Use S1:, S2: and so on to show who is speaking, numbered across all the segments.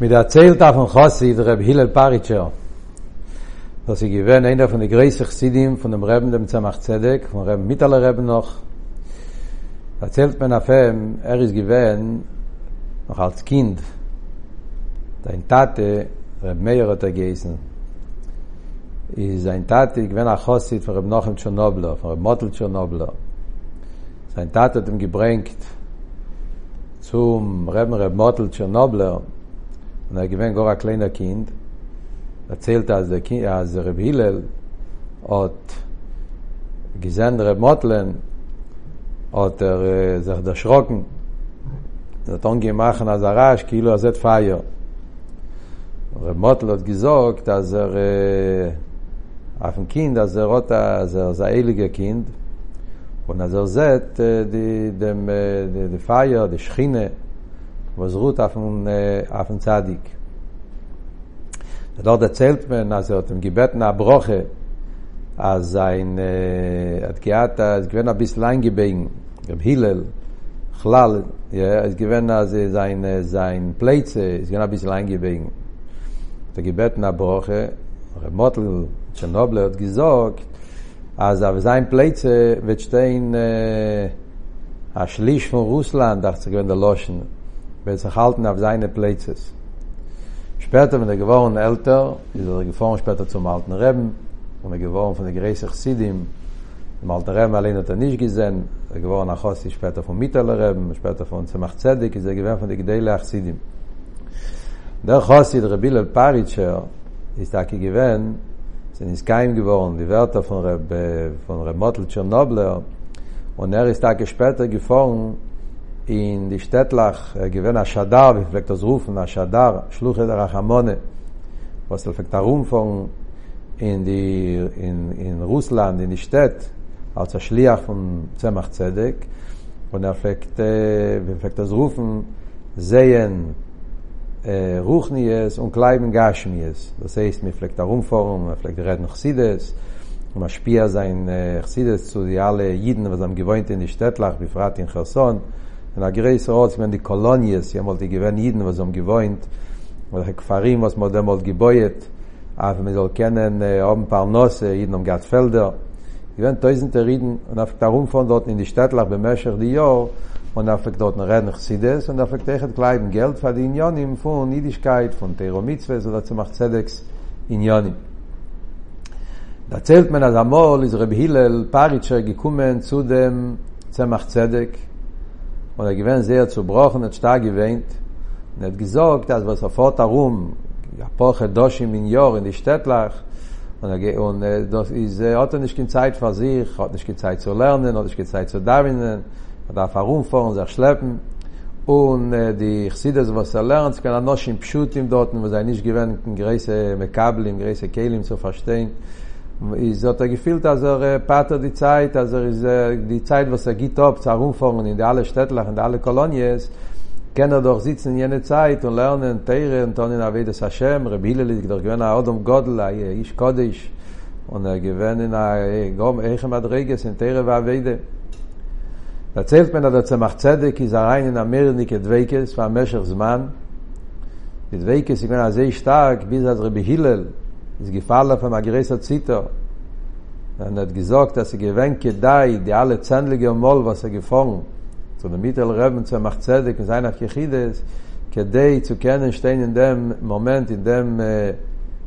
S1: mit der Zelt von Hossi der Reb Hillel Paritcher was sie gewen einer von der größte Sidim von dem Reben dem Zamach Zedek von Reben Mittal Reben noch erzählt man auf ihm er ist gewen noch als Kind dein Tate Reb Meir hat er geißen ist sein Tate gewen nach Hossi von Reb Nochem Tschernobler von Reb Mottel sein Tate hat zum Reben Und er gewinnt gar ein kleiner Kind, erzählt als der, kind, als der Reb Hillel, und gesehen Reb Motlen, und er äh, sich erschrocken, und dann gemacht als er rasch, כאילו עשית פייר. Reb Motlen hat gesagt, als er äh, auf dem Kind, als er, als er das eilige Kind, und als er sieht, äh, die, dem, äh, die, die Feier, die Schiene, ובזרות אף אה, צדיק. דור דה צלטמן, אז אתם גיבטנה הברוכה, אז אין, אה, את גיאת, אז גיבנה ביסליין גיבין, רב הלל, כלל, אז גיבנה זה זין, אה, זין פלייצה, אז גיבנה ביסליין גיבין. את גיבטנה הברוכה, רב מוטל, צ'רנובלר, גזוק, אז אבל זין פלייצה, ושתיין, השליש פון רוסלנד, דאַכט זיי געווען bei sich halten auf seine Plätze. Später, wenn er geworden älter, ist er geworden später zum alten Reben, und er geworden von der Gräser Chsidim, im alten Reben allein hat er nicht gesehen, er geworden nach Hossi später vom Mitteler Reben, später von Zemach Zedek, ist er geworden von der Gdele Chsidim. Der Hossi, der Rebbe Paritscher, ist er geworden, sind ist kein geworden, die Wörter von Reb, Tschernobler, und er ist da später gefahren, in die Stadtlach äh, gewinnt ein Schadar, wie vielleicht das Rufen, ein Schadar, der Rachamone, was vielleicht er der Rumpfung in, die, in, in Russland, in die Stadt, als der Schliach von Zemach Zedek, und Fekt, er fängt, äh, wie vielleicht das Rufen, sehen äh, Ruchnies und kleiben Gashmies. Das heißt, der Rumpfung, der Red noch und er spielt sein äh, zu alle Jiden, was am gewohnt in die Stadtlach, wie in Cherson, in der greise rots wenn die kolonies ja mal die gewen jeden was um gewohnt oder he gefarim was mal demol geboyet aber mir soll kennen äh, am paar nose in dem gatfelder i wenn da der reden und auf darum von dort in die stadt lag beim mercher die jo und auf dort ne reden gesiedes und auf tegen klein geld verdienen ja nim von niedigkeit von teromitzwe so dass macht zedex in jani da zelt man da mol is rebhilel paritsche gekommen zu dem zemach zedek und er gewinnt sehr zerbrochen und stark gewinnt und er hat gesagt, dass was er fort ja gepoche Doshi min Jor in die Städtlach und er geht und er das ist äh, er hat nicht keine Zeit für sich hat nicht gezeit zu lernen hat nicht gezeit zu darwinnen er darf herum vor und sich schleppen und äh, die Chsides was er lernt kann er noch in Pschutim dort und was er nicht gewinnt in Gräse mit Kabel in Gräse Kehlim um zu verstehen זאת gefielt also Pater die Zeit, also is die Zeit was er git ob zarum von in alle Städtlach und alle Kolonies. Kennt er doch sitzen in jene Zeit und lernen Teire und dann in Avedes Hashem, Rebile lit doch gewen a Adam Godel, איש קודש und er gewen in a gom echem adreges in Teire va Avede. erzählt man da zum Achtzedek is rein in Amerika dweikes war mesher zman. Die dweikes ich bin sehr stark bis als Rebbe Hillel is gefallen von a gresa zita dann hat gesagt dass sie er gewenke er dai die alle zändlige mol was er gefangen zu der mittel reben zu macht zedig sein auf gechide ist kedei zu kennen stehen in dem moment in dem äh,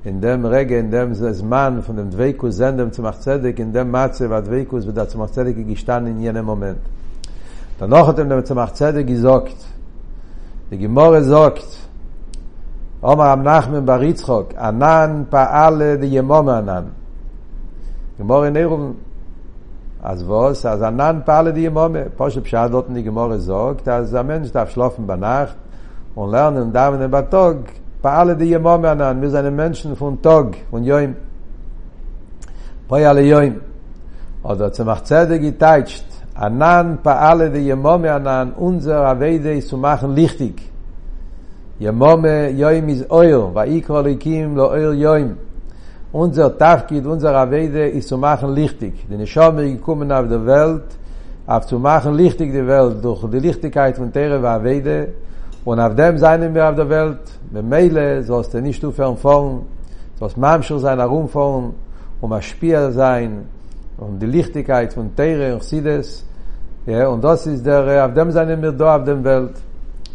S1: in dem regen in dem zman von dem zwei kusen zu macht zedig in dem matze wat zwei wird zu macht zedig gestanden in jenem moment danach hat er dem zu macht zedig gesagt die gemore sagt עומר רב נחמן בר יצחוק, ענן פעל דיימום ענן. גמור נרום, אז ווס, אז ענן פעל דיימום, פושט פשט דות נגמור זוגט, אז אמן שטף שלופן בנאכט, und lernen davon in Batog, פעל דיימום ענן, wir sind Menschen von Tog, von Joim. Poi alle Joim. Oder zum Achzede geteitscht, ענן פעל דיימום ענן, unser Avede zu machen lichtig. yemom yoim iz oil va ikol ikim lo oil yoim unser tafkid unser weide is zu machen lichtig denn ich habe auf der welt auf zu machen lichtig die welt durch die lichtigkeit von tere va weide und auf dem seine wir auf der welt mit meile so ist er nicht zu von so ist man schon sein herum ein spiel sein und die lichtigkeit von tere und ja und das ist der auf dem seine wir auf dem welt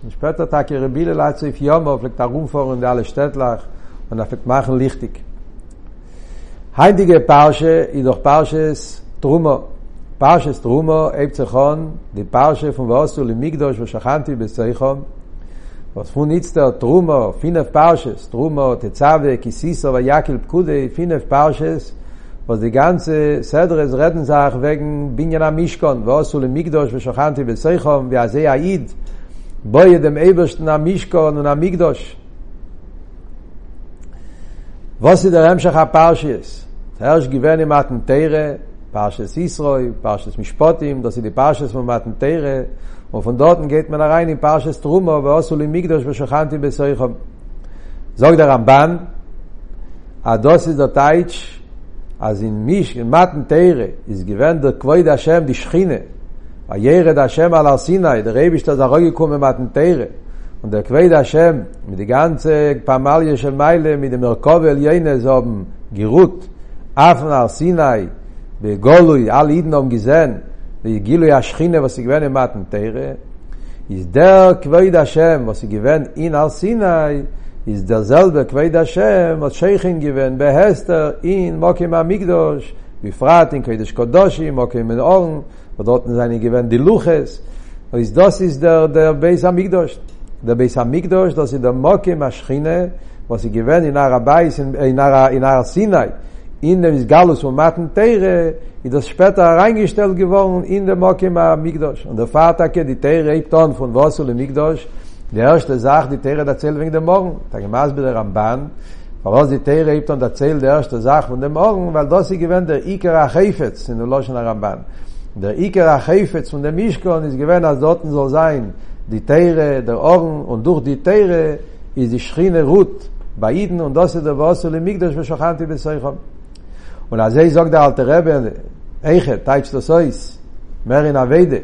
S1: Und später tag ihre Bile leit sich hier auf der Tagung vor und alle Stettlach und dafür er machen lichtig. Heidige Pausche, i doch Pausche ist drumo. Pausche ist drumo, ebze Pausche von was soll Migdosh was chanti bis sei Was fun nit der drumo, finne Pausche, drumo de Zawe kisis aber Yakil, kude finne Pausche. was die ganze Sedres Redensach wegen Binyana Mishkon, was soll im Mikdosh, was soll im Mikdosh, was soll im Boy dem Eibest na Mishka und na Migdos. Was sie daem schach paus is. Das gewen im Atem Tere, paus is Israel, paus is Mishpatim, dass sie die paus is vom Atem Tere und von dorten geht man rein in paus drum aber was soll in Migdos was schant in besoy kham. Sag der Ramban, a ah, dos is da Taitch. Az in mish in matn teire iz gevend der kvoyd a shem di shchine וירד השם על הר סיני, דרייבישט אז הרוגי קום ממתנתרא. Und der Quell der Hashem, mit die ganze Pamalie של Meile, mit dem Merkovel jene, so am Girut, Afen al Sinai, בגולוי, על אידן אום גזן, וגילוי השכינה וסיגוון אמתן תרא, is der kveid Hashem, was sie gewen in al Sinai, is der selbe kveid Hashem, was Sheikhin gewen behester in Mokim Amigdosh, בפרט in Kodesh Kodoshim, Mokim in Orn, wo dort in seine gewend die luches und ist das ist der der beis amigdos der beis amigdos das ist der moke maschine was sie gewend in ara beis in in ara in ara sinai in dem galus von maten teire i das später reingestellt geworden in der moke amigdos und der vater ke die teire ton von wasule amigdos Die erste Sache, die Teire erzählt wegen dem Morgen. Da gemaß bei der Ramban, Aber die Teire gibt und erzählt die erste Sache von dem Morgen, weil das sie gewinnt der Iker Achefetz in der Loschen Ramban. der Iker khayfet fun der mishkan iz gewen as dorten soll sein die teire der orgen und durch die teire iz die schine rut bei beiden und das der was soll mig das beschachte be sai und az ei zog der alte rebe eiche tayts das sois mer in aveide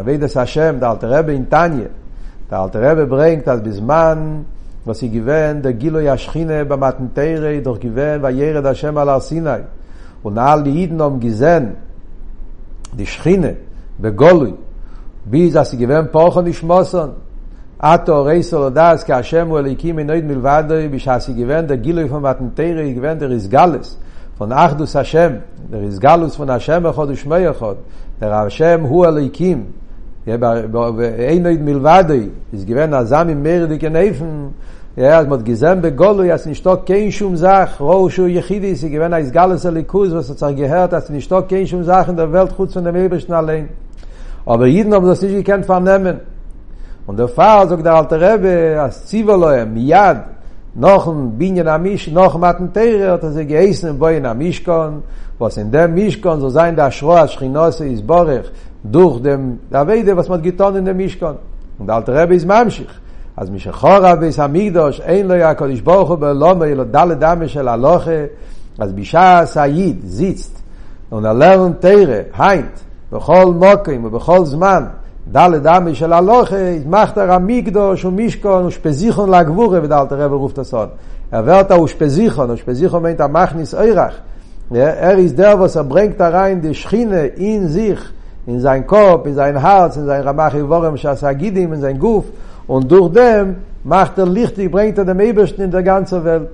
S1: aveide sa schem der alte rebe in tanje der alte rebe bringt das bis man was sie gewen der gilo ja schine be teire durch gewen va yere da schem ala sinai und all die hiden haben gesehen die Schchine, בגולוי, ביז אס גווען פאך נשמאסן, אַטו רייסל דאס קא השם וועל איך קים נэт מיל וואדוי ביש אס גווען דער גילוי פון וואטן טייער גווען דער איז גאלס פון אחדוס השם דער איז גאלוס פון השם אחד שמע אחד דער השם הו אלייקים יא אין נэт מיל וואדוי איז גווען אזאם מער ja als mod gesehen be golu ja sin stock kein shum zach ro shu yachidi sie gewen als galas likuz was hat gehört dass sin stock kein shum zach in der welt gut zu der lebensn allein aber jeden ob das nicht gekannt Nehmen. und der fahr sagt der alte rebe as zivoloem yad noch ein binen amish noch matn teire hat er geisen bei na mishkon was in dem mishkon so sein da shroa shchinose is borach durch dem da weide was mat getan in dem mishkon und der alte rebe is mamshich אז מי שחור אביס המקדוש, אין לו הקדוש ברוך הוא בלומו, אלא דלת דמה של הלוכה, אז בישה סעיד, זיצט, ונלרן תרא, היינט, בכל מוקים ובכל זמן, דלת דמה של הלוכה, התמכתר המקדוש ומישכון ושפזיכון לגבורה ודלת רב רוף תסון. עברת ושפזיכון, ושפזיכון מיינט המכניס אירח, er is der was er bringt da rein die schine in sich in sein korb in sein herz in sein ramach worem shasagidim in sein guf Und durch dem macht er lichtig, bringt er dem Ebersten in der ganzen Welt.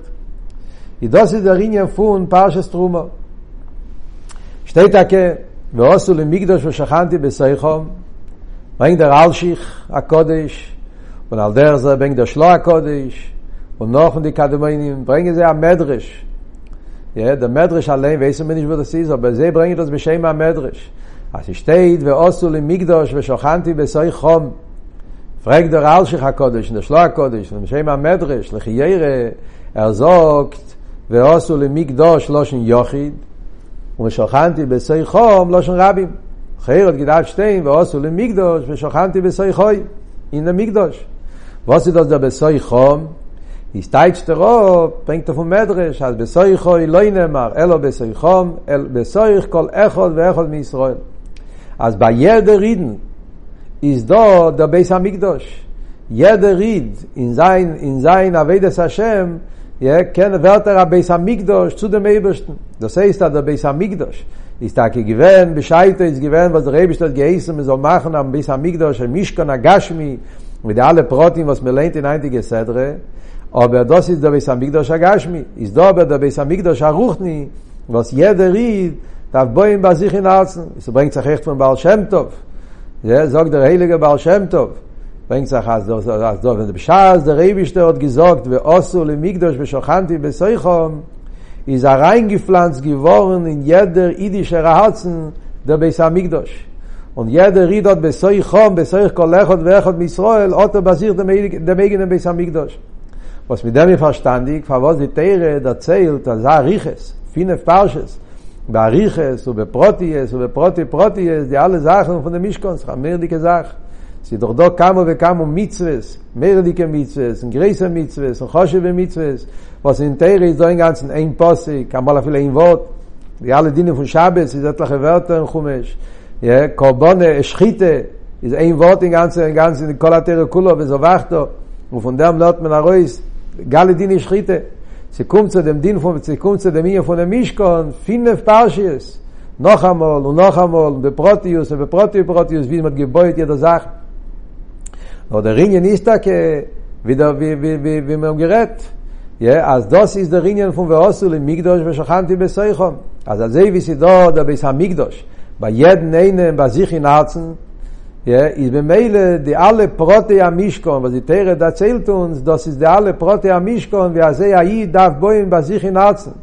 S1: Und das ist der Ingen von Parshas Truma. steht da ke, ועושו למקדוש ושכנתי בסייחום, bringt der Alschich הקודש, und al der ze bringt der Schlo הקודש, und noch in die Kademoinim, bringen sie am Medrash. Ja, der Medrash allein, weiß man nicht, wo das ist, aber sie bringen das Beschema Medrash. אז שטייט ועושו למקדוש ושוכנתי בסוי חום פרק דר אלשיך הקודש, נשלו הקודש, למשם המדרש, לחיירה, ארזוקת, ועושו למקדוש לושן לא יוחיד, ומשוכנתי בסי חום לושן לא רבים. חיירת גדעת שתיים, ועושו למקדוש, ושוכנתי בסי חוי, אין המקדוש. ועושו דוס דר בסי חום, הסתייג שטרו, פרק תפו מדרש, אז בסי חוי לא נאמר, אלו בסי חום, אל בסי כל אחד ואחד מישראל. אז בידר רידן, is do the base amigdosh yed read in sein in sein avedes hashem ja ken werter a base amigdosh zu dem ebersten das heißt da base amigdosh ist da gewen bescheid ist gewen was der rebstadt geisen soll machen am base amigdosh mishkan agashmi mit alle protein was mir lehnt in einige sedre aber das ist der base amigdosh agashmi ist da aber der base amigdosh aruchni was jeder read darf boim bei sich in Herzen. Es bringt sich echt von Baal Shem Tov. Ja, sagt der heilige Baal Shem Tov. Bringt sag has do as do in der Schas der Rebi steht gesagt, wir osul im Migdosh be shochanti Is a er rein gepflanzt geworden in jeder idische Herzen der be Samigdosh. Und jeder ridot be soichom be soich kolach und be achot Misrael ot be zir dem dem gegen be Was mit dem verstandig, was die Tage da zählt, da sag ich es. Finne falsches. באריכס ובפרוטיס ובפרוטי פרוטיס, די alle Sachen von der Mischkons, mehr dicke Sach. Sie doch do kamo ve kamo mitzwes, mehr dicke mitzwes, ein greiser mitzwes, ein choshe ve mitzwes, was in Teire ist so ein ganzen ein Posse, kann mal viel ein Wort, die alle Dinge von Shabbos, ist etliche Wörter in Chumash, ja, Korbone, Eschchite, ist ein Wort in ganzen, in ganzen, in kolatere Kulo, ve so wachto, und von dem lot man arois, gale Dinge Eschchite, Zikkumtze dem Din von Zikkumtze dem Inja von dem Mishkon, finnef Parshis, noch einmal und noch einmal, und beprotius und beprotius, beprotius, wie man gebeut jeder Sache. Aber der Ringen ist da, wie, wie, wie, wie, wie man gerät. Ja, אז das ist der Ringen von Veosul im Migdosh und Shachanti Beseichon. Also, also, wie sie da, da bis am Migdosh. Bei jedem einen, bei sich in Herzen, is be mele de alle prote a mishkon was it er da zelt uns das is de alle prote a mishkon wir ze a i dav boim ba sich in arzen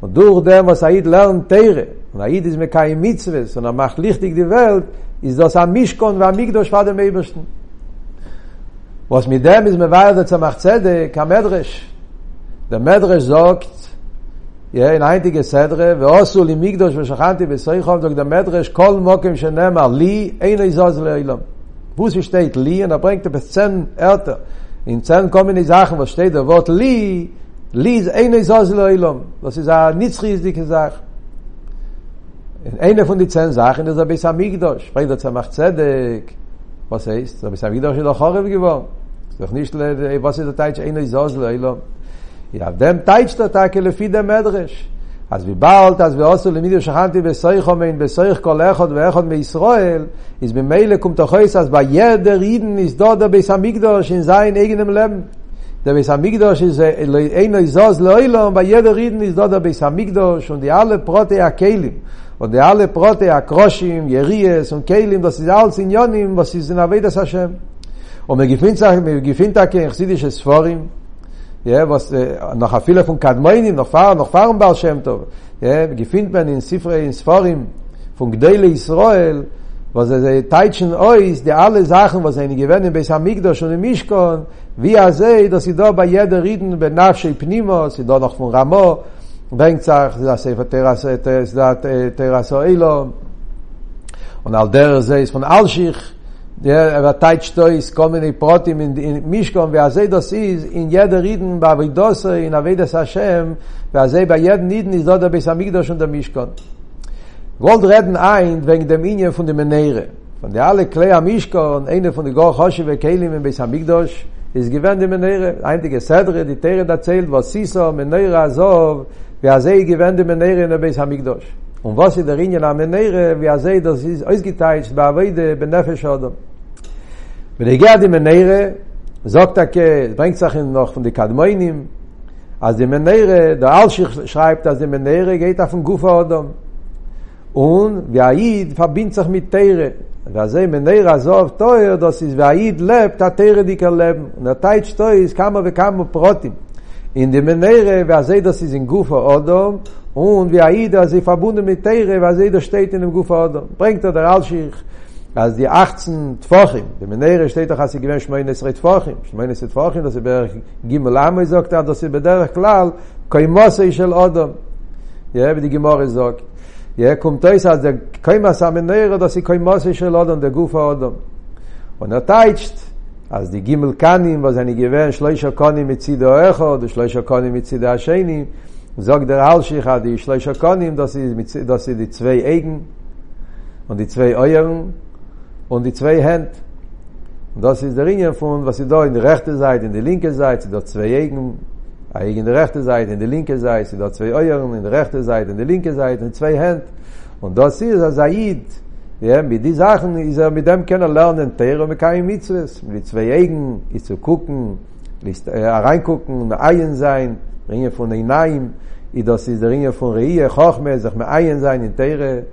S1: und durch dem was aid lernt teire und aid is me kein mitzwes und er macht lichtig die welt is das a mishkon va migdosh va dem ebersten was mit dem is me weil der macht zede der medrash sagt עניינתי גסדרה, ועושו לי מקדוש ושכנתי בסויחוב דוקדמטרש, כל מוקם שנאמר לי, אין לי זוז לאילום. Wo sie steht li und er bringt bis zehn älter. In zehn kommen die Sachen, was steht da Wort li, li ist eine Sose leilom. Das ist eine nitzriesdike Sache. In eine von die zehn Sachen ist der Besamigdosh. Spricht der Zamach Zedek. Was heißt? Der Besamigdosh ist doch Chorev geworden. Ist doch nicht, was ist der Teitsch eine Sose leilom. יעבדם טייצט אותה כלפי דה מדרש. אז ביבלת, אז ועושו למידיו שכנתי בסריך אומן, בסריך כל אחד ואחד מישראל, אז במילא קומתוכויס, אז בידר עידן יסדודה ביס המקדוש, אין זין איגנם לב. der bis amigdosh is ein izos loilo bei jeder reden is dort der bis amigdosh und die alle prote akelim und die alle prote akroshim yeries und kelim das is alles in yonim was is in avodas hashem und mir gefindt sagen mir gefindt da ke chsidische sforim noch a viele von Kadmoinim, noch fahren, noch fahren Baal Shem Tov. Ja, gefindt man in Sifre, in Sforim, von Gdeile Israel, was ze teitschen ois de alle sachen was eine gewerne bis amigdos und mishkon wie er sei dass sie da bei jeder reden benafshe pnimos sie da noch von ramo bringt sag das sefer teras das teras elo und al der ze ist von alshich ותית שטויס, כל מיני פרוטים, מישכון, ועזי דוסיס, אין ידע רידן בעבידוסו, אין עבידס השם, ועזי ביד נידן איז דודה ביס המקדוש und der Mischkon. Gold reden ein wegen dem Ingen von dem Menere. Von der alle Klei am Mischkon, eine von der Gor Hoshi ve Keilim im Beis Hamikdosh, ist gewähnt dem Menere. Einige Sedre, die Tere erzählt, was Siso, Menere Azov, ועזי gewähnt dem Menere in der Beis Hamikdosh. und was in der Linie namen nere wie er sei das ist euch geteilt bei weide benefisch oder mit der gade menere sagt er ke bringt sachen noch von die kadmoinim als die menere der als schreibt dass die menere geht auf den gufa oder und wie er id verbindt sich mit teire da ze menere zov toer dass is wie er id lebt der teire dikel leben und der teit stoi ist kammer we kammer protim in dem meire va ze das is in guf odom und wir i da ze verbunden mit teire va ze da steht in dem guf odom bringt der alshich אז די 18 טפחים, במנהר שתי תחס גבן 18 טפחים, 18 טפחים, das berg gimel am sagt da das בדרך כלל קיימוסי של אדם. יא בדי גמור זאג. יא kommt es אז der קיימס am נהר das קיימוסי של אדם der גוף אדם. Und er teitscht, אז די גימל קאנים וואס אני געווען שלוישע קאנים מיט זיי דאָ איך און שלוישע קאנים מיט זיי שייני זאג דער אל שיח די שלוישע קאנים דאס איז מיט זיי דאס די צוויי אייגן און די צוויי אייערן און די צוויי הנד און דאס איז דער ינגער פון וואס זיי דאָ אין די רעכטע זייט און די לינקער זייט דאָ צוויי אייגן אייגן די רעכטע זייט און די לינקער זייט דאָ צוויי אייערן אין די רעכטע זייט און די לינקער זייט און צוויי הנד און דאס איז Ja, mit die Sachen, is er mit dem kenner lernen Tere und kein Mitzwes, mit zwei Augen is zu gucken, list äh, reingucken und ein sein, Ringe von den Naim, i das is der Ringe von Reihe, hoch mehr sich mit ein sein in Tere,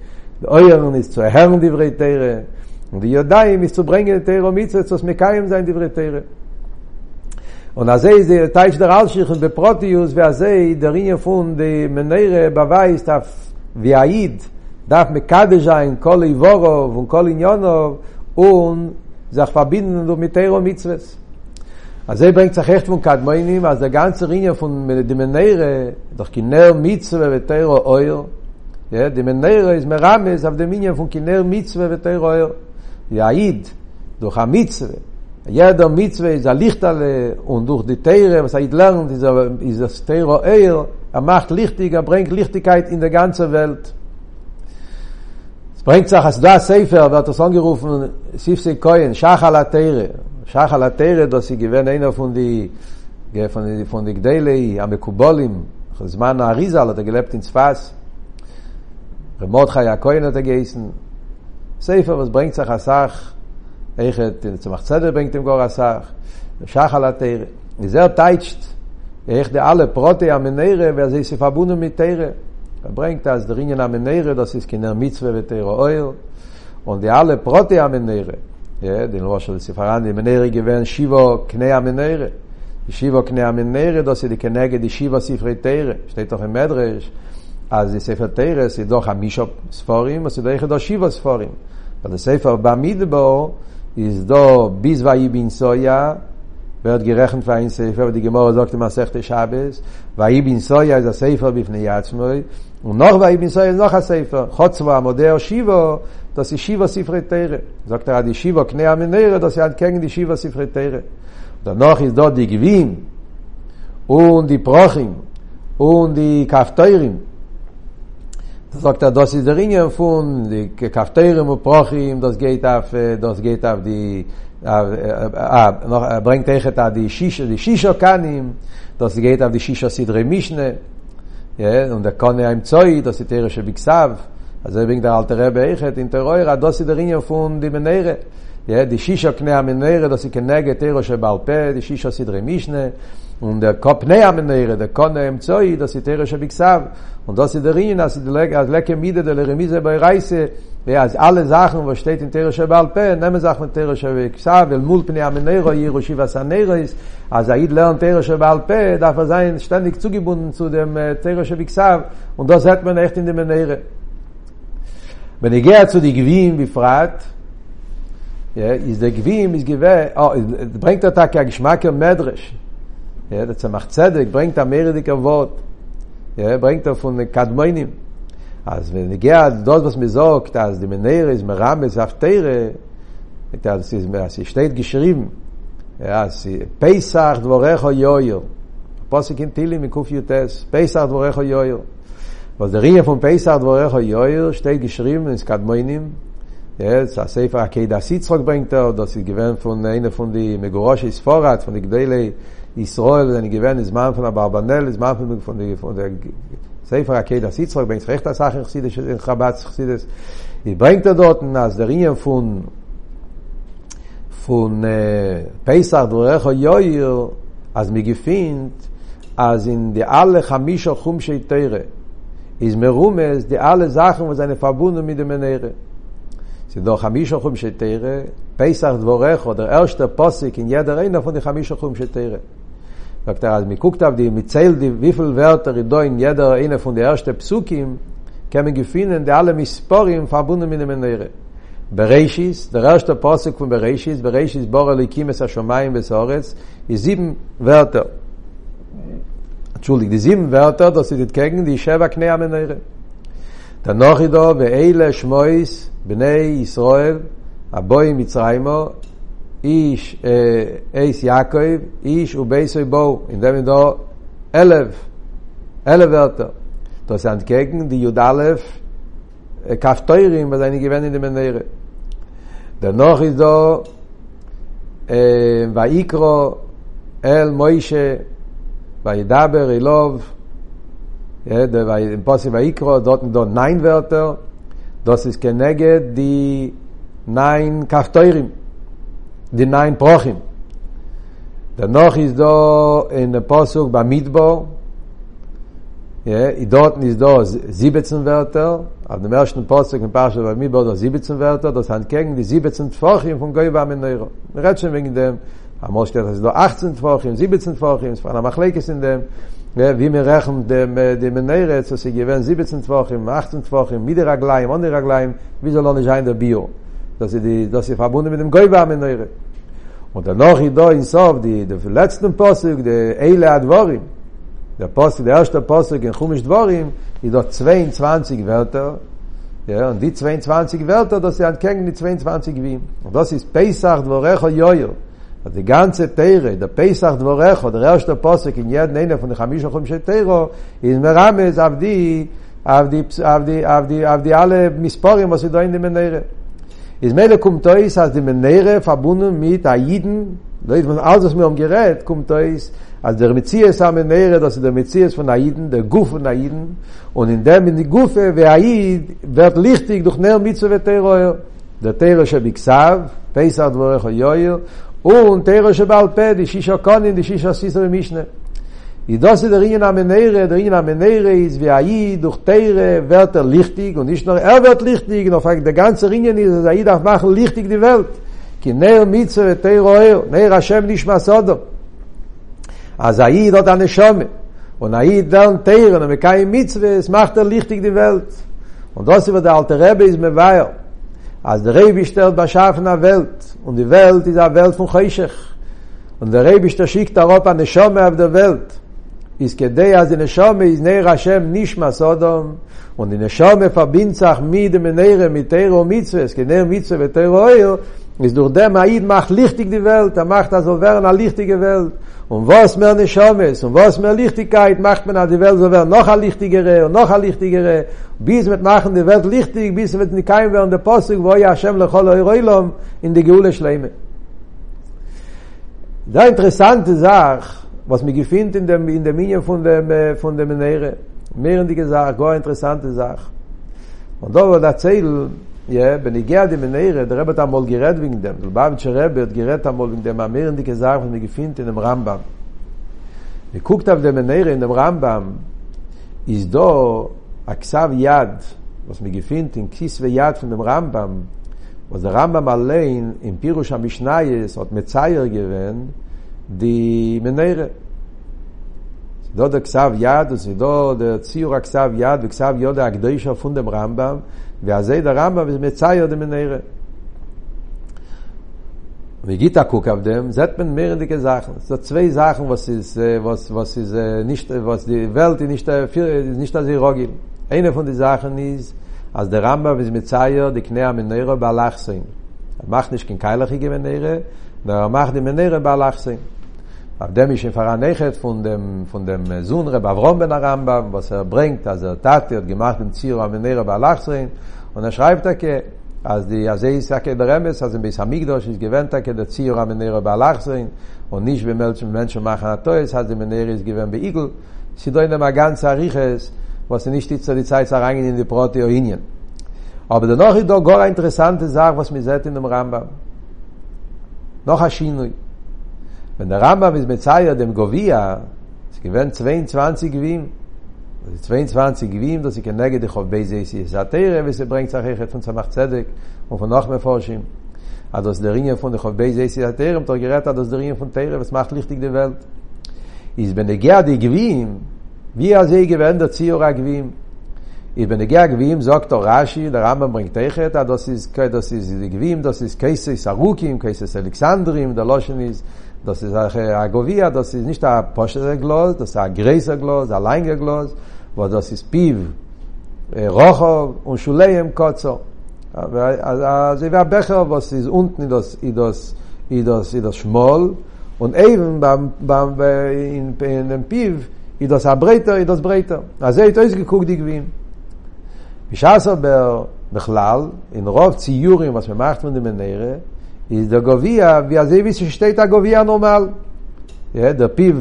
S1: der Euren is zu Herren die Brei Tere und die Judai is zu bringen Tere Mitzwes, das mit kein sein die Brei Tere. Und as ei er der Teich der Ausschich und der Protius, wer sei der Ringe von de Menere beweist auf wie aid darf me kadish ein kol ivorov und kol inionov und sich verbinden und mit Tero Mitzvahs. אז זה ברנגט זך echt von Kadmoinim, אז der ganze Ringe von dem Neire, doch Kiner Mitzwe und Tero Oil. Ja, dem Neire ist Merames auf dem Ringe von Kiner Mitzwe und Tero Oil. Jaid, durch a Mitzwe. Ja, der Mitzwe ist a Lichtale und durch die Teire, was er lernt, ist das Tero Oil, er macht Lichtig, er bringt Lichtigkeit in der ganze Welt. ברנק צח הסדה ספר והתוסון גירוף סיפסי כהן שחל התרא שחל התרא דוסי גיוון אינו פונדי גפון פונדי גדלי המקובולים זמן האריזה על התגלפטין צפס רמות חי הכהן את הגייסן ספר אז ברנק צח הסך איך את צמח צדר ברנק תמגור הסך שחל התרא וזהו טייצ'ט איך דאלה פרוטי המנרה ואז יסף אבונו מתרא Er bringt das der Ingen Amenere, das ist kein Mitzwe mit der Oil und die alle Prote Amenere. Ja, den Losch der Sefaran, die Amenere gewern Shiva Knei Amenere. Die Shiva Knei Amenere, das ist die Knege die Shiva Sifre Tere. Steht doch im Medrash. אז די ספר תרס ידו חמישה ספורים, אז ידו יחדו שבע ספורים. אבל הספר במדבור יזדו ביזוואי בן סויה, ועוד גרחן פיין ספר, ודי גמור זוקת מסכת שבס, ואי בן סויה זה ספר בפני עצמו, Und noch bei Ibn Soil noch ein Sefer, Chotzwo Amodeo Shivo, das ist Shiva Sifre Teire. Sagt er, die Shiva Knei Amenere, das ist ja gegen die Shiva Sifre Teire. Danach ist dort die Gewinn und die Prochim und die Kafteirim. Da sagt er, das ist der Ingen von die Kafteirim und Prochim, das geht auf, das geht auf die noch bringt echt da die Shisha, die Shisha Kanim, das geht auf die Shisha Sidre Mishne, und der konne im zoi das ist der שבקסב אז wegen der alte rebe ich in der reure das ist der in von die menere ja die shisha kne am menere das ist kenege der שבעל פה die shisha sidre mishne und der Kopne am Neire, der Konne im Zoi, das ist der Schabiksav, und das ist der Rien, das ist der Lecke Mide, der Remise bei Reise, ja, als alle Sachen, was steht in Tere Shabal Pe, nehmen Sachen Tere Shabiksav, el mul Pne am Neire, Yerushi was an Neire ist, als Aid lernt Tere Shabal Pe, darf er ständig zugebunden zu dem Tere Shabiksav, und das hat man echt in dem Neire. Wenn ich gehe zu die wie befragt, ja, ist der Gewinn, ist gewäh, oh, bringt der Tag ja Geschmack im Medrash, Ja, der Zemach Zedek bringt am Eredike Wort. Ja, bringt er von Kadmoinim. אז ונגיע דוד וס מזוקט, אז דמנרס, מרמס, אף תרא, אז שתי גשרים, אז פסח דבורך יויר. פוסק אין טילים מקופיוטס, פסח דבורך יויר. was der Rie von Pesach dvorech hoyoyer steht geschrieben in Skadmoinim jetzt a Sefer Akedah Sitzrog bringt er das ist gewähnt von einer von die Megorosh Isforat von die Gdele Israel, denn gewähren ist man von Abarbanel, ist man von, von, der, von der Sefer Akedas Yitzchak, bei Yitzchak das Sache Chsides, in Chabad Chsides, ich bringt er dort, als der Rien von von äh, Pesach דורך יויר, אז מגיפיnd, אז in de alle חמישה חום שייטרה, is מרומז de alle Sachen, was eine verbunden mit dem Menere. Sie doch חמישה חום שייטרה, Pesach דורך, oder erste Posik in jeder einer von de חמישה חום שייטרה. וכתר אז מקוקטב די, מצייל די, ויפל ורטר ידוין ידר אינה פון די ארשטה פסוקים, כמגיפינן די אלה מספורים פרבונן מן המנהירה. בראשיס, der erste Posuk von Bereishis, Bereishis bor elikim es ha-shomayim ves is sieben Wörter. Entschuldig, die sieben Wörter, das sind entgegen die Sheva Knei Amenere. Danach ido, ve'ele shmois, bnei Yisroel, aboi Mitzraymo, איש אה, אייס יעקב, איש ובייסוי בו, in dem do 11 11 Wörter. Das entgegen die Judalef Kafteurim, was eine gewähne in der Menere. Danach ist da ויקרו אל מוישה וידבר אילוב אה, פוסק ויקרו דות דות ניין ורטר דוס איז כנגד די ניין קפטוירים die nein brochim der noch is do in der pasuk ba mitbo ja i dort is do 17 werter auf dem ersten pasuk in pasuk ba mitbo do 17 werter das han gegen die 17 vorchim von goy ba mit neuer redt schon wegen dem a mos 18 vorchim 17 vorchim von am achleke sind dem ja wie mir rechnen dem äh, dem neuer so sie gewen 17 vorchim 18 vorchim mit der gleim und wie soll er sein der bio das sie die dass sie verbunden mit dem Goyva mit neure und danach i da in sauf die der letzten Posuk der Eile Advarim der Posuk der erste Posuk in Chumish Dvarim i da 22 Wörter ja und die 22 Wörter dass sie ankengen die 22 wie und das ist Pesach Dvorecho Yoyo אז die ganze Teire, der Pesach Dvorech, der erste Posek in jeden einer von den Chamisha Chumshe Teiro, in Merames auf die, auf die, auf die, auf die, auf die alle Misporim, was sie da in dem Neire. Is mele kumt euch aus dem Nähre verbunden mit a jeden, da is man aus mir um gerät kumt euch als der mit sie sam Nähre, dass der mit von a jeden, der guf von a und in dem in die gufe we aid jed wird lichtig durch nähr mit so vetero der tero sche bixav, peisad vor yoyo und tero sche balped, shi shokan in shi shasi so mischnen i dos der ringe na menere der ringe na menere is wie ai durch teire werter lichtig und nicht nur er wird lichtig noch fang der ganze ringe ni der ai darf machen lichtig die welt ki neu mitze teiro er neir ashem az ai dot an und ai dann teire na kai mitze macht er lichtig die welt und das über der alte rebe is me weil az der rebe stellt ba welt und die welt is welt von und der rebe stellt schickt da rot an sham auf der welt ist gedei az in shome iz nei rashem nishma sodom und in shome verbindt sich mit dem neire mit der und mit es gener mit zu der oil is durch dem aid mach lichtig die welt er macht also werden a lichtige welt und was mer ne shome und was mer lichtigkeit macht man die welt so werden noch a lichtigere und noch a lichtigere bis mit machen die welt lichtig bis mit ne kein werden der posig wo ja shem le chol oilom in de geule shleime da interessante sach was mir gefind in dem in der minie von der äh, von der menere mehrere die sag go interessante sag und da war da zeil je bin ich gerade in menere der rabbe da mol gerad wegen dem da bam chere wird gerad da mol wegen dem mehrere die sag was mir gefind in dem rambam mir guckt auf der menere in dem rambam is do aksav yad was mir gefind in kis we yad von dem rambam was der rambam allein in pirusha mishnayes hat mit zeier gewen די מנהר דאָ דאָ קסאב יאד דאָ דאָ דאָ ציור קסאב יאד דאָ קסאב יאד אַ גדוישע פון דעם רמבם ואזוי דער רמבם איז מיט צייער דעם מנהר ווי גיט אַ קוק אב זאת מן מיר די געזאַכן דאָ צוויי זאַכן וואס איז וואס וואס איז נישט וואס די וועלט איז נישט פיר איז נישט אַזוי רוגל איינער פון די זאַכן איז אַז דער רמבם איז מיט צייער די קנער מנהר באלאַכסן Er macht nicht kein keilige Menere, da macht auf dem ich fahre nachet von dem von dem Sohn Reb Avrom ben Rambam was er bringt also er tat er gemacht im Zier am Nere bei Lachsrein und er schreibt er ke als die also ich der Rambam also im am Migdos ist gewendet ke der Zier am Nere bei Lachsrein und nicht wenn welche Menschen machen hat es hat die Nere ist gewend bei Igel sie da in der ganze Riches was sie nicht zu die Zeit rein in die Proteinien aber der noch doch gar interessante Sache was mir seit in dem Ramba. noch erschienen wenn der Rambam mit Mezayer dem Govia es gewen 22 gewim und 22 gewim dass ich eine gedich auf beze sie zatere er wie sie bringt sag ich von samach zedek und von nach mir forschen also das deringe von der gove beze sie zatere und gerät das deringe von tere was macht lichtig der welt ist wenn der gerde gewim wie er sie gewend der ziora gewim ich bin der gewim sagt der rashi der rambam bringt euch da das ist kein das ist gewim das ist keise sarukim keise alexandrim der loschen ist das ist a govia das ist nicht a posher glos das a greiser glos a langer glos wo das ist piv rocho und shuleim kotzo אז אז wer becher was ist unten das i das i das i das schmol und eben beim beim in in dem piv i das breiter i das breiter אז זיי איז geguckt die gewin bis also בכלל in rov ציורים was wir macht von dem nere is der govia wie as evis steht der govia normal ja yeah, der piv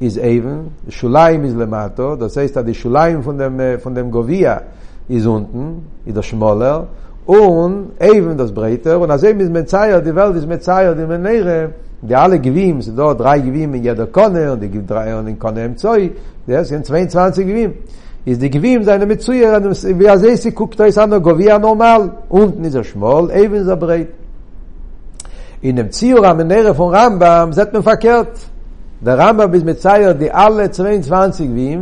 S1: is even der shulaim is lemato das heißt der shulaim von dem von uh, dem govia is unten is der schmoller und even das breiter und as evis mit zayer die welt is mit zayer die menere die alle gewim sind dort drei gewim in jeder konne und die gibt drei und in konne im zoi der sind 22 gewim is de gewim seine mit zu ihren wie as er es guckt da is ander der govia normal unten is er schmal even so breiter in dem Ziora menere von Rambam, seit mir verkehrt der Rambam bis mit Zeit die alle 22 wie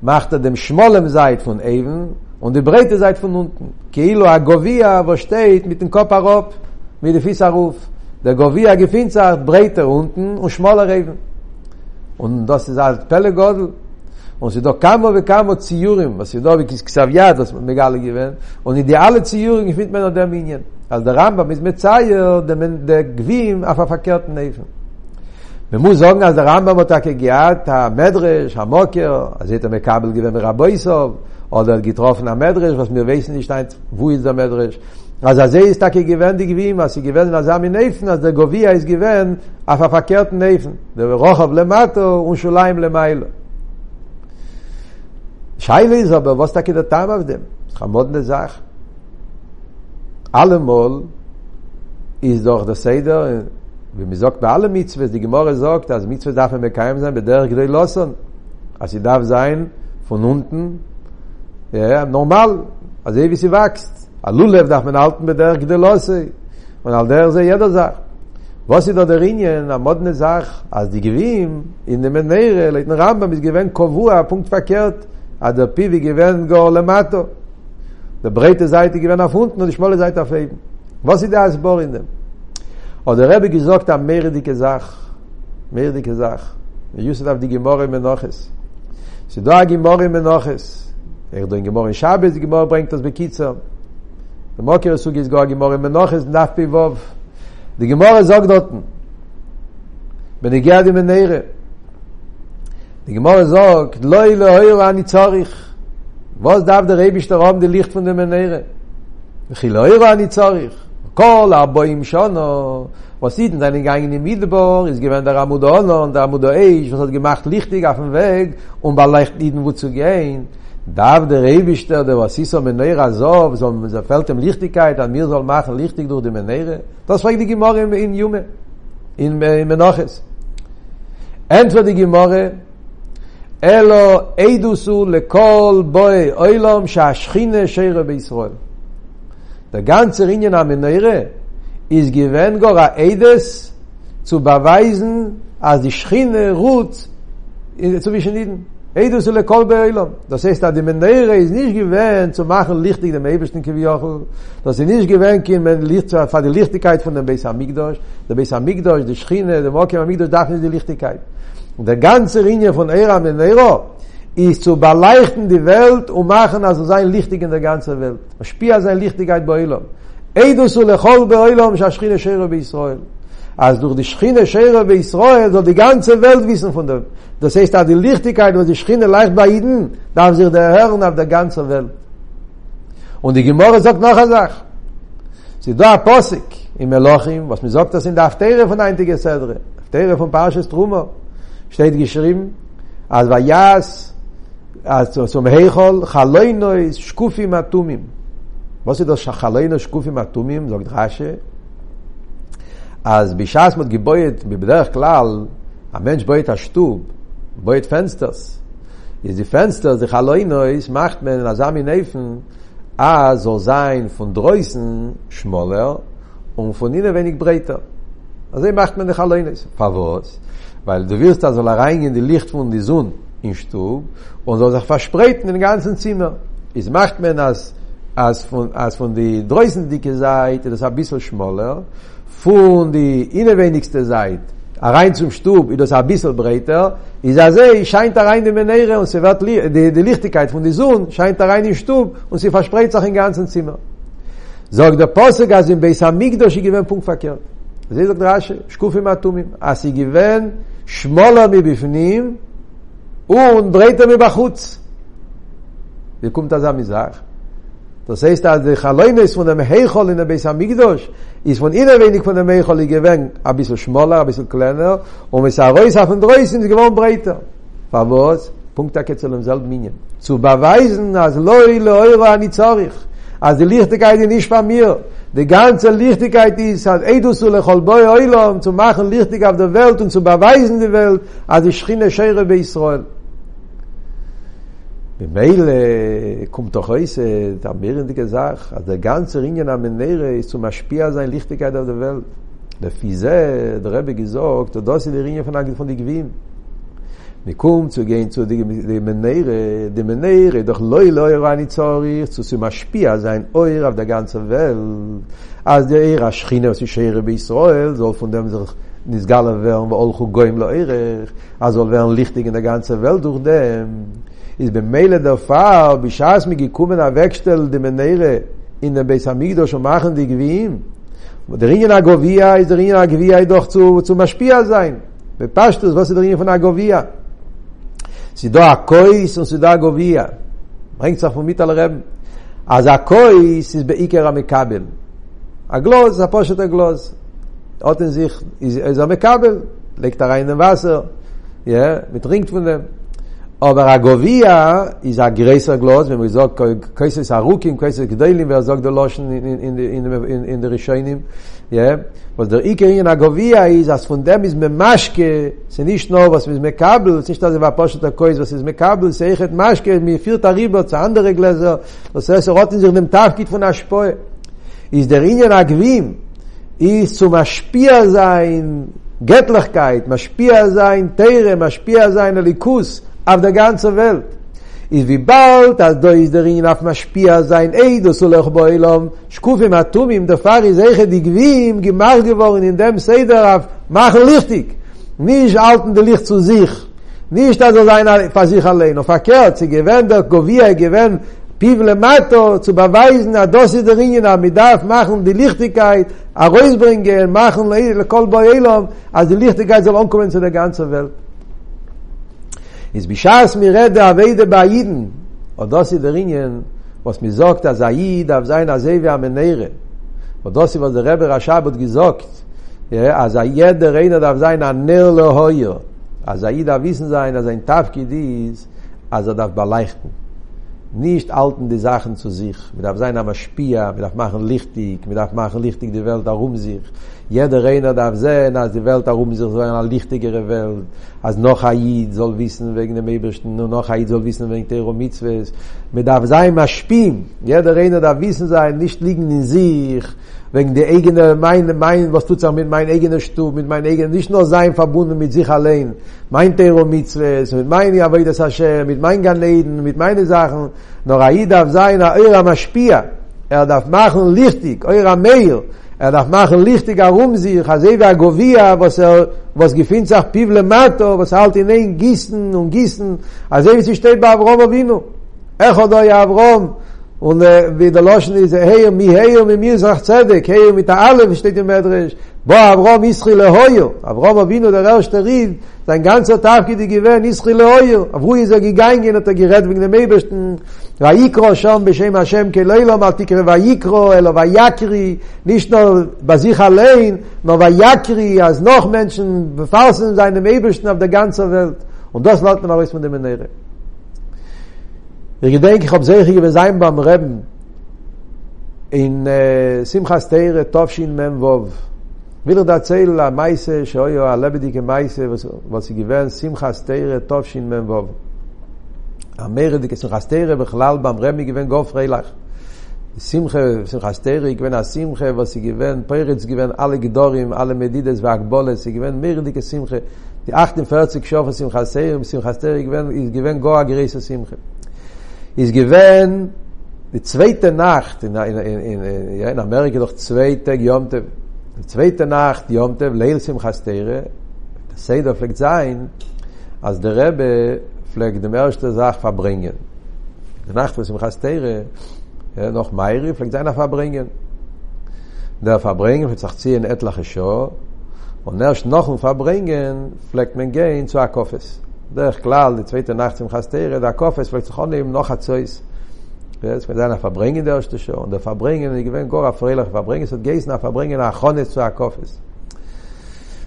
S1: macht er dem schmollen seit von Eben und die breite seit von unten Kilo Govia, wo steht mit dem Koparop mit dem Fisaruf der Govia gefindt sagt breiter unten und schmaler Eben und das ist als Pellegod und sie doch kamo ve kamo tsiurim was sie doch wie ksav yad das megal gewen und die alle tsiurim ich mit man der minien als der ramba mit mit tsayr dem de gvim af afakert neifen we mu zogen als der ramba mot ak geat a medresh a moker az et mekabel gewen raboisov oder getroffen a medresh was mir weisen nicht ein wo ist der medresh אז אז איז טאק געווען די גווים, אז זיי געווען אז אמ נייפן, אז דער גוויה איז געווען der פאַרקערט נייפן, דער רוחב למאטו און שוליים למייל. Scheile ist aber, was da geht der Tam auf dem? Das ist eine moderne Sache. Allemal ist doch der Seder, wie man sagt, bei allen Mitzvahs, die Gemorre sagt, dass Mitzvahs darf man mit sein, bei der Gdei er Lossern. Also sie darf sein, von unten, ja, normal, also eh, wie sie wächst. A Lulev darf man halten, bei der Gdei er Lossern. Und all der ist jeder Sache. Was ist da der Linie, eine moderne Sache, als die Gewinn, in dem Meere, in dem Rambam, ist gewinn, kovua, punkt verkehrt, ad pi vi gewen go le mato. De breite zeite gewen auf unten und die schmale zeite auf oben. Was sie da is bor in dem. der rab gezogt am mer di ke zach. Mer di ke zach. Mir jusd auf di ge morgen mit nachis. Si do Er do ge morgen shabe ge morgen bringt das bekitzer. Der Mokker sugt is gog imorgen mit nachis nach pivov De ge morgen dorten. Wenn ich gerd im neire, די גמאר זאג לוי לוי אני צריך וואס דאב דער רייב שטער האבן די ליכט פון דעם נייער איך לוי רע אני צריך קול אבאים שאנו וואס זיט דאן אין גאנג אין מידלבורג איז געווען דער רמודאן און דער רמודאי וואס האט געמאכט ליכט איך אויפן וועג און באלייכט אין וואו צו גיין דאב דער רייב שטער דאס וואס איז א מנייער זאב זאל מיר זאלט ליכטיקייט און מיר מאכן ליכט דור די מנייער דאס פראג די גמאר אין יומע אין מנאחס אנטוודיגע מארע אלו אידוסו לכל בוי אוילום שהשכינה שירה בישראל. דה גנצר המנהירה, איז גיוון גור האידס צו בווייזן אז די שכינה רוץ צו בישנידן. אידוסו לכל בוי אוילום. דה סייסטה די מנהירה איז ניש גיוון צו מחן ליכטיק דם איבשטן כביוכל. דה סי ניש גיוון כי מן ליכט צו הפעד די ליכטיקאית פון דם בייס המיקדוש. דה בייס המיקדוש, די שכינה, דה מוקם המיקדוש Der ganze Linie von Era mit Nero ist zu beleuchten die Welt und machen also sein Lichtig in der ganzen Welt. Man spielt sein Lichtigkeit bei Olam. Eidus u lechol bei Olam, שהשכינה שירה בישראל. als durch die Schchine Schere bei Israel soll die ganze Welt wissen von dem. Das heißt, die Lichtigkeit, was die Schchine leicht bei Ihnen, darf sich der Herrn auf der ganzen Welt. Und die Gemorre sagt noch eine Sache. Sie da Posik im Elohim, was mir sagt, das sind der Aftere von Eintige Sedre, Aftere von Parshas Truma. שטייט געשריבן אַז ווען יאס אַז צום הייכול חלוינו שקופי מתומים וואס איז דאָ שחלוינו שקופי מתומים זאָגט רשע אַז בישאס מות גבויט בבדרך קלאל אַ מענטש בויט אַ שטוב בויט פענסטערס איז די פענסטער די חלוינו איז מאכט מען אַ זאַמי נייפן אַ זאָל זיין פון דרויסן שמאלער און פון ניידער וויניק ברייטער אַז זיי מאכט מען די חלוינו פאַוווס weil du wirst also rein in die licht von die sonn in stub und so sag verspreiten in ganzen zimmer ich macht mir das als von als von die dreisen dicke seite das ein bissel schmaler von die inner wenigste seite a rein zum stub i das a bissel breiter i sa ze scheint da rein in de neire und se wat li de lichtigkeit von die sonn scheint da rein in stub und sie verspreit sich in ganzen zimmer sagt der passe gas im besamig dosh i gewen punkt verkehrt ze sagt rasche schkuf im atomim as sie gewen שמולה מבפנים און דרייטה מבחוץ וקום תזה מזרח Du seist az de khaloyne is fun dem heykhol in der besam migdos is fun ine wenig fun dem heykhol geveng a bisl schmaler a bisl kleiner um es aroy is afn dreis sind gewon breiter far vos punkt der ketzel im selb minen zu beweisen az loy loy war ni zarich az de lichte bei mir de ganze lichtigkeit is hat edus ul chol boy oilom zu machen lichtig auf der welt und zu beweisen die welt als die schine schere bei israel Bemeil kommt doch heus da mehrende gesach, also der ganze Ringen am Nere ist zum Spiel sein Lichtigkeit auf der Welt. Der Fize, der Rebbe gesagt, das ist die Ringe von von die Gewinn. מקום zu gehen zu dem Meneire, dem Meneire, doch loi loi war nicht zorich, zu zum Aspia sein Oir auf der ganzen Welt. Als der Eir Aschchina, was ich Eire bei Israel, soll von dem sich נסגל werden und all goim lo erer אז soll werden lichtig in der ganze welt durch dem ist beim mele der fahr bischas mi gekommen a wegstell de menere in der besamigdo schon machen die gewim und der ringen agovia ist der ringen agovia doch zu zu maspia sein bepasst was der ringen von agovia סידו הקויס הוא סידו הגוביע. רינג צרפומית על הרב. אז הקויס זה בעיקר המקבל. הגלוז, הפושט הגלוז. אוטן זיך, זה המקבל. לקטריינם וסר. mit ringt von dem aber a govia is a greiser glos wenn wir sagt kaises a rukim kaises gdelim wer sagt der loschen in in in in in der rishonim Yeah? Was der Ikeri in Agovia ist, als von dem ist Memaschke, sie nicht nur, was ist Mekabel, es nicht, dass es war Poshet Akkois, was ist Mekabel, es ist echt Maschke, mir viert Arriba zu andere Gläser, was es rot in sich dem Tafkit von Aschpoe. Ist der Ingen Agwim, ist zum Aschpia sein Gettlichkeit, Maschpia sein Teire, Maschpia sein Elikus, auf der ganzen Welt. is wie bald as do is der in auf ma spier sein ey do soll er bei lam schkuf im atum im der far is ech di gwim gemar geworden in dem seider auf mach lichtig nicht alten de licht zu sich nicht dass er seiner für sich allein auf verkehrt sie gewend der govia gewend pivle mato zu beweisen a dosse der ringen am darf machen die lichtigkeit a reus bringen machen le kol boylom az die lichtigkeit soll onkommen zu der ganze welt is bishas mir red der weide bei jeden und das der ringen was mir sagt der said auf seiner selbe am nere und das was der Rasha rashabot gesagt ja az ayed der reine auf seiner nerle hoyo az ayda wissen sein dass ein tafki dies az er darf beleichten nicht alten die Sachen zu sich. mit darf sein am mit wir machen lichtig, mit darf machen lichtig die Welt darum sich. Jeder Reiner darf sehen, als die Welt darum sich so eine lichtigere Welt. Als noch Haid soll wissen wegen dem Ebersten und noch Haid soll wissen wegen der Mitzwes. Wir darf sein am Jeder Reiner darf wissen sein, nicht liegen in sich, wegen der eigene mein mein was tut mit mein eigene stu mit mein eigene nicht nur sein verbunden mit sich allein mein tero mit mit mein ja weil das hashem mit mein ganeden mit meine sachen noch aida sein eurer maspia er darf machen lichtig eurer meir er darf machen lichtig herum sich hasei govia was er was gefindt sagt piblemato was halt in ein gießen und gießen also wie sie steht bei avrom avinu ech odo ja Und wie der Loschen ist, hey, mi hey, mi Mizrach Zedek, hey, mit der Aleph steht im Medrash, bo Avrom Israel lehoyo, Avrom Avinu der erste Ried, sein ganzer Tag geht gewesen Israel lehoyo, avru ist er gegangen und er gerät wegen dem Ebersten, ויקרו שם בשם השם כלילה מה תקרא ויקרו אלא ויקרי nicht nur bei sich allein nur ויקרי als noch Menschen befallen seinem Ebersten auf der ganzen Welt und das lernt man auch aus von dem Nere Ich gedenke, ich habe sehr viel gewesen beim Reben. In äh, Simcha Steire, Tovshin Mem Wov. Ich will euch er erzählen, die Meise, die Meise, die Meise, die Meise, die sie gewöhnen, Simcha Steire, Tovshin Mem Wov. Die Meere, die Simcha Steire, die Chlal, beim Reben, die gewöhnen, Gof Reilach. Simcha, Simcha Steire, die gewöhnen, die Simcha, die sie gewöhnen, Peretz, die alle Gedorim, alle Medides, die sie gewöhnen, die Meere, Simcha, die 48 Schofa Simcha Steire, Simcha Steire, die gewöhnen, die gewöhnen, die gewöhnen, is given de zweite nacht in in in in ja in amerika doch zweite jomte de zweite nacht jomte leil sim khastere de seid of lek zain as de rebe flek de erste zach verbringen de nacht was im khastere ja noch meire flek seiner verbringen der verbringen für sach zehn etlache scho und nach noch verbringen flek men gain zu a דרך כלל, די צווייטה נחט עם חסטירה, דה קופס, וצחון עם נוח הצויס. Jetzt mit einer Verbringen der erste Show. Und der Verbringen, ich gewinne Gora Freilach, Verbringen, es hat geist nach Verbringen, nach Chonez zu Akofis.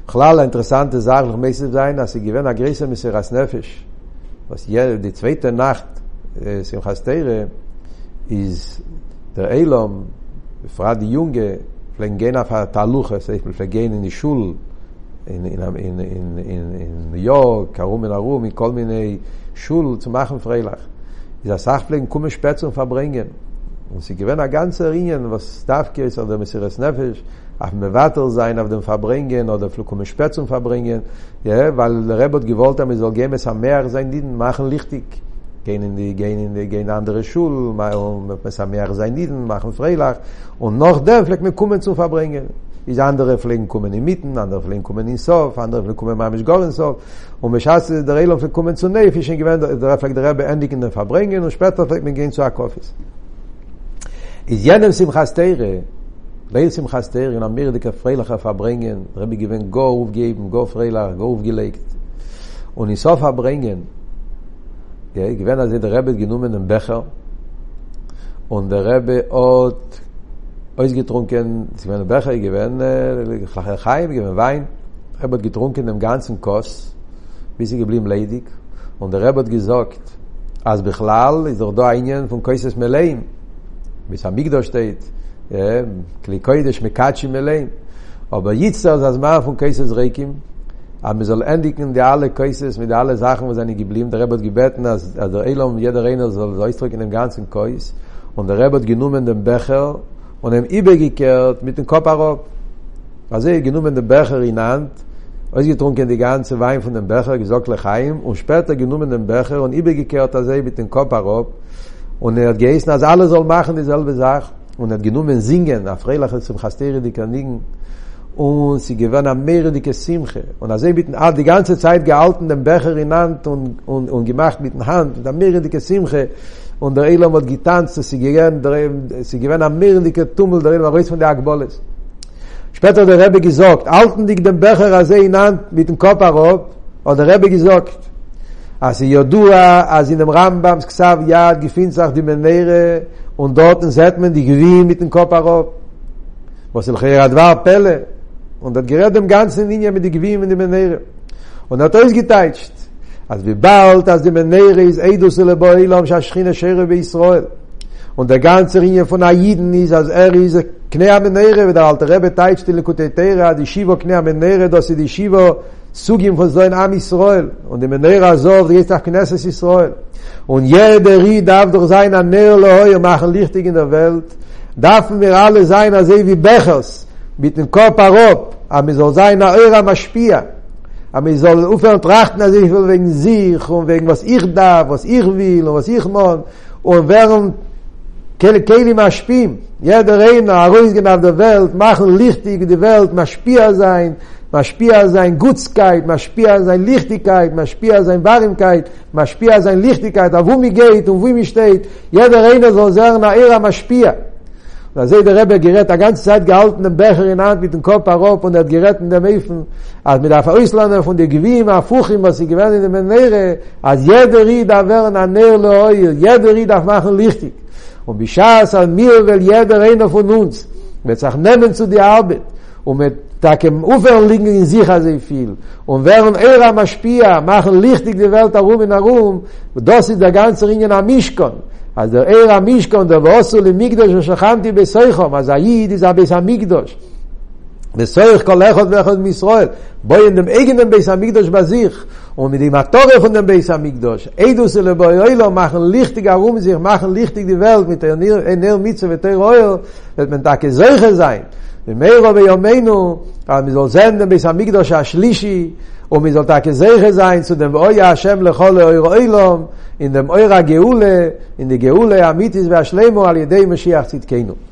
S1: Chlala, interessante Sache, noch mäßig sein, dass ich gewinne Agrisse mit Siras Nefesh. Was hier, die zweite Nacht, Simchas äh, Teire, ist der Elom, befrad die Junge, flengen auf Taluche, sag ich mal, flengen in die Schule, in in in in in in New York, Karum in Arum, in kol minei shul zu machen freilach. Is a kumme spetz un verbringen. und sie gewen a ganze ringen, was darf ge ist oder mis ihres nefesh, af me vater sein auf dem verbringen oder flu kumme spetz un verbringen. Ja, weil der rebot gewolt am er so gemes am mehr sein din machen lichtig. Gehen in die gehen in die gehen andere shul, mal mit mes mehr sein din machen freilach und noch der fleck mit kumme zu verbringen. ist andere Pflegen kommen in Mitten, andere Pflegen kommen in Sof, andere Pflegen kommen mamisch Goren Sof. Und mich hast der Reilo Pflegen kommen zu Neif, ich gewinnt der Pflegen der Rebbe endlich in den Verbringen und später Pflegen gehen zu Akofis. Is jenem Simchas Teire, Leil Simchas Teire, und amir dike Freilacher Verbringen, Rebbe gewinnt Go aufgeben, Go Freilach, Go aufgelegt. Und in Sof Verbringen, ja, gewinnt also der Rebbe genommen in Becher, und der Rebbe hat Ois getrunken, sie werden Becher gewesen, Chaim gewesen Wein. Rebbe getrunken den ganzen Koss, bis sie geblieben ledig. Und der Rebbe hat gesagt, als Bechlal ist doch da ein von Koises Meleim. Bis am Migdor steht, Klikoides Mekatschim Meleim. Aber jetzt ist das Mal von Koises Reikim, aber man soll endigen die alle Koises mit alle Sachen, wo sie geblieben. Der Rebbe hat gebeten, als der Elam, jeder einer soll ausdrücken den ganzen Kois. Und der Rebbe hat genommen den Becher, und ihm übergekehrt mit dem Kopf Also er genommen den Becher in Hand, Also getrunken die ganze Wein von dem Becher, gesagt heim, und später genommen den Becher und übergekehrt also sich mit dem Kopf Und er hat geheißen, als alle soll machen dieselbe Sache. Und er hat genommen singen, auf Freilach ist zum Chasteri, die kann liegen. und sie gewann am Meer die Gesimche und da sehen bitten die ganze Zeit gehalten den Becher in Hand und und und gemacht mit den Hand und am Meer die Gesimche und der Elam hat getanzt sie gegen der sie gewann am Meer die Tummel der war von der Akbales später der Rebbe gesagt alten die den Becher also er in Hand mit dem Kopf herab und der Rebbe gesagt as ye du az in dem rambam ksav ya gefin sagt di menere und dorten seit men di gewi mit dem koparov was el khayad war pelle und dann gerät dem ganzen Linie mit die Gewinn und die Menere. Und hat euch geteitscht, als wie bald, als die Menere ist Eidus ele Boilom, Shashchina Shere bei Israel. Und der ganze Linie von Aiden ist, als er ist Knea Menere, wie der alte Rebbe teitscht in Likutei Tera, die Shivo Knea Menere, dass sie die Shivo Sugim von so ein Am Israel. Und die Menere azov, die ist auch Knesses Israel. Und jeder Rie darf durch sein Anneo Lehoi und machen Lichtig in der Welt. Darfen wir alle sein, als Evi er Bechers, mit dem Kopf erob, אמי זול זיין a eura אמי am izol ufer trachten as ich wegen sich und wegen was ich da was ich will und was ich mag und wern kele kele mashpim ja der rein a ruis genau der welt machen lichtig die welt mashpia sein mashpia sein gutskeit mashpia sein lichtigkeit mashpia sein warmkeit mashpia sein lichtigkeit wo mi geht und wo mi steht ja der rein so sagen a eura mashpia Da seh der Rebbe gerät, a ganze Zeit gehalten den Becher in Hand mit dem Kopf herauf und hat gerät in dem Eifen, als mit der Verausländer von der Gewiem, a Fuchim, was sie gewähnt in dem Nere, als jeder Ried a Wern an Nere leuer, jeder Ried a machen lichtig. Und wie schaß an mir, will jeder einer von uns, mit sich nehmen zu der Arbeit, und mit da kem ufer liegen in sich also viel und während er am spier machen lichtig die welt herum in herum und das ist der ganze ringen am mischkon אז דער ער המשכון דער וואסו למקדש ושכנתי בסויחום, אז הייד איז אבס המקדוש. בסויח כל אחד ואחד מישראל, בוי אין דם eigenen בייס המקדוש בזיך, und mit dem Atore von dem Beis Hamikdash, Eidus ele boi oilo machen lichtig herum sich, machen lichtig die Welt mit der Ner Mitzwe und der Oil, wird man da kesolche sein. ומיירו ביומנו, אבל מזול זן דם בייס המקדוש השלישי, ומזול תקה זכר זין, צו ואויה השם לכל אויר אוילום, in dem אויר הגאולה, in די גאולה האמיתיס והשלמו על ידי משיח צדקנו.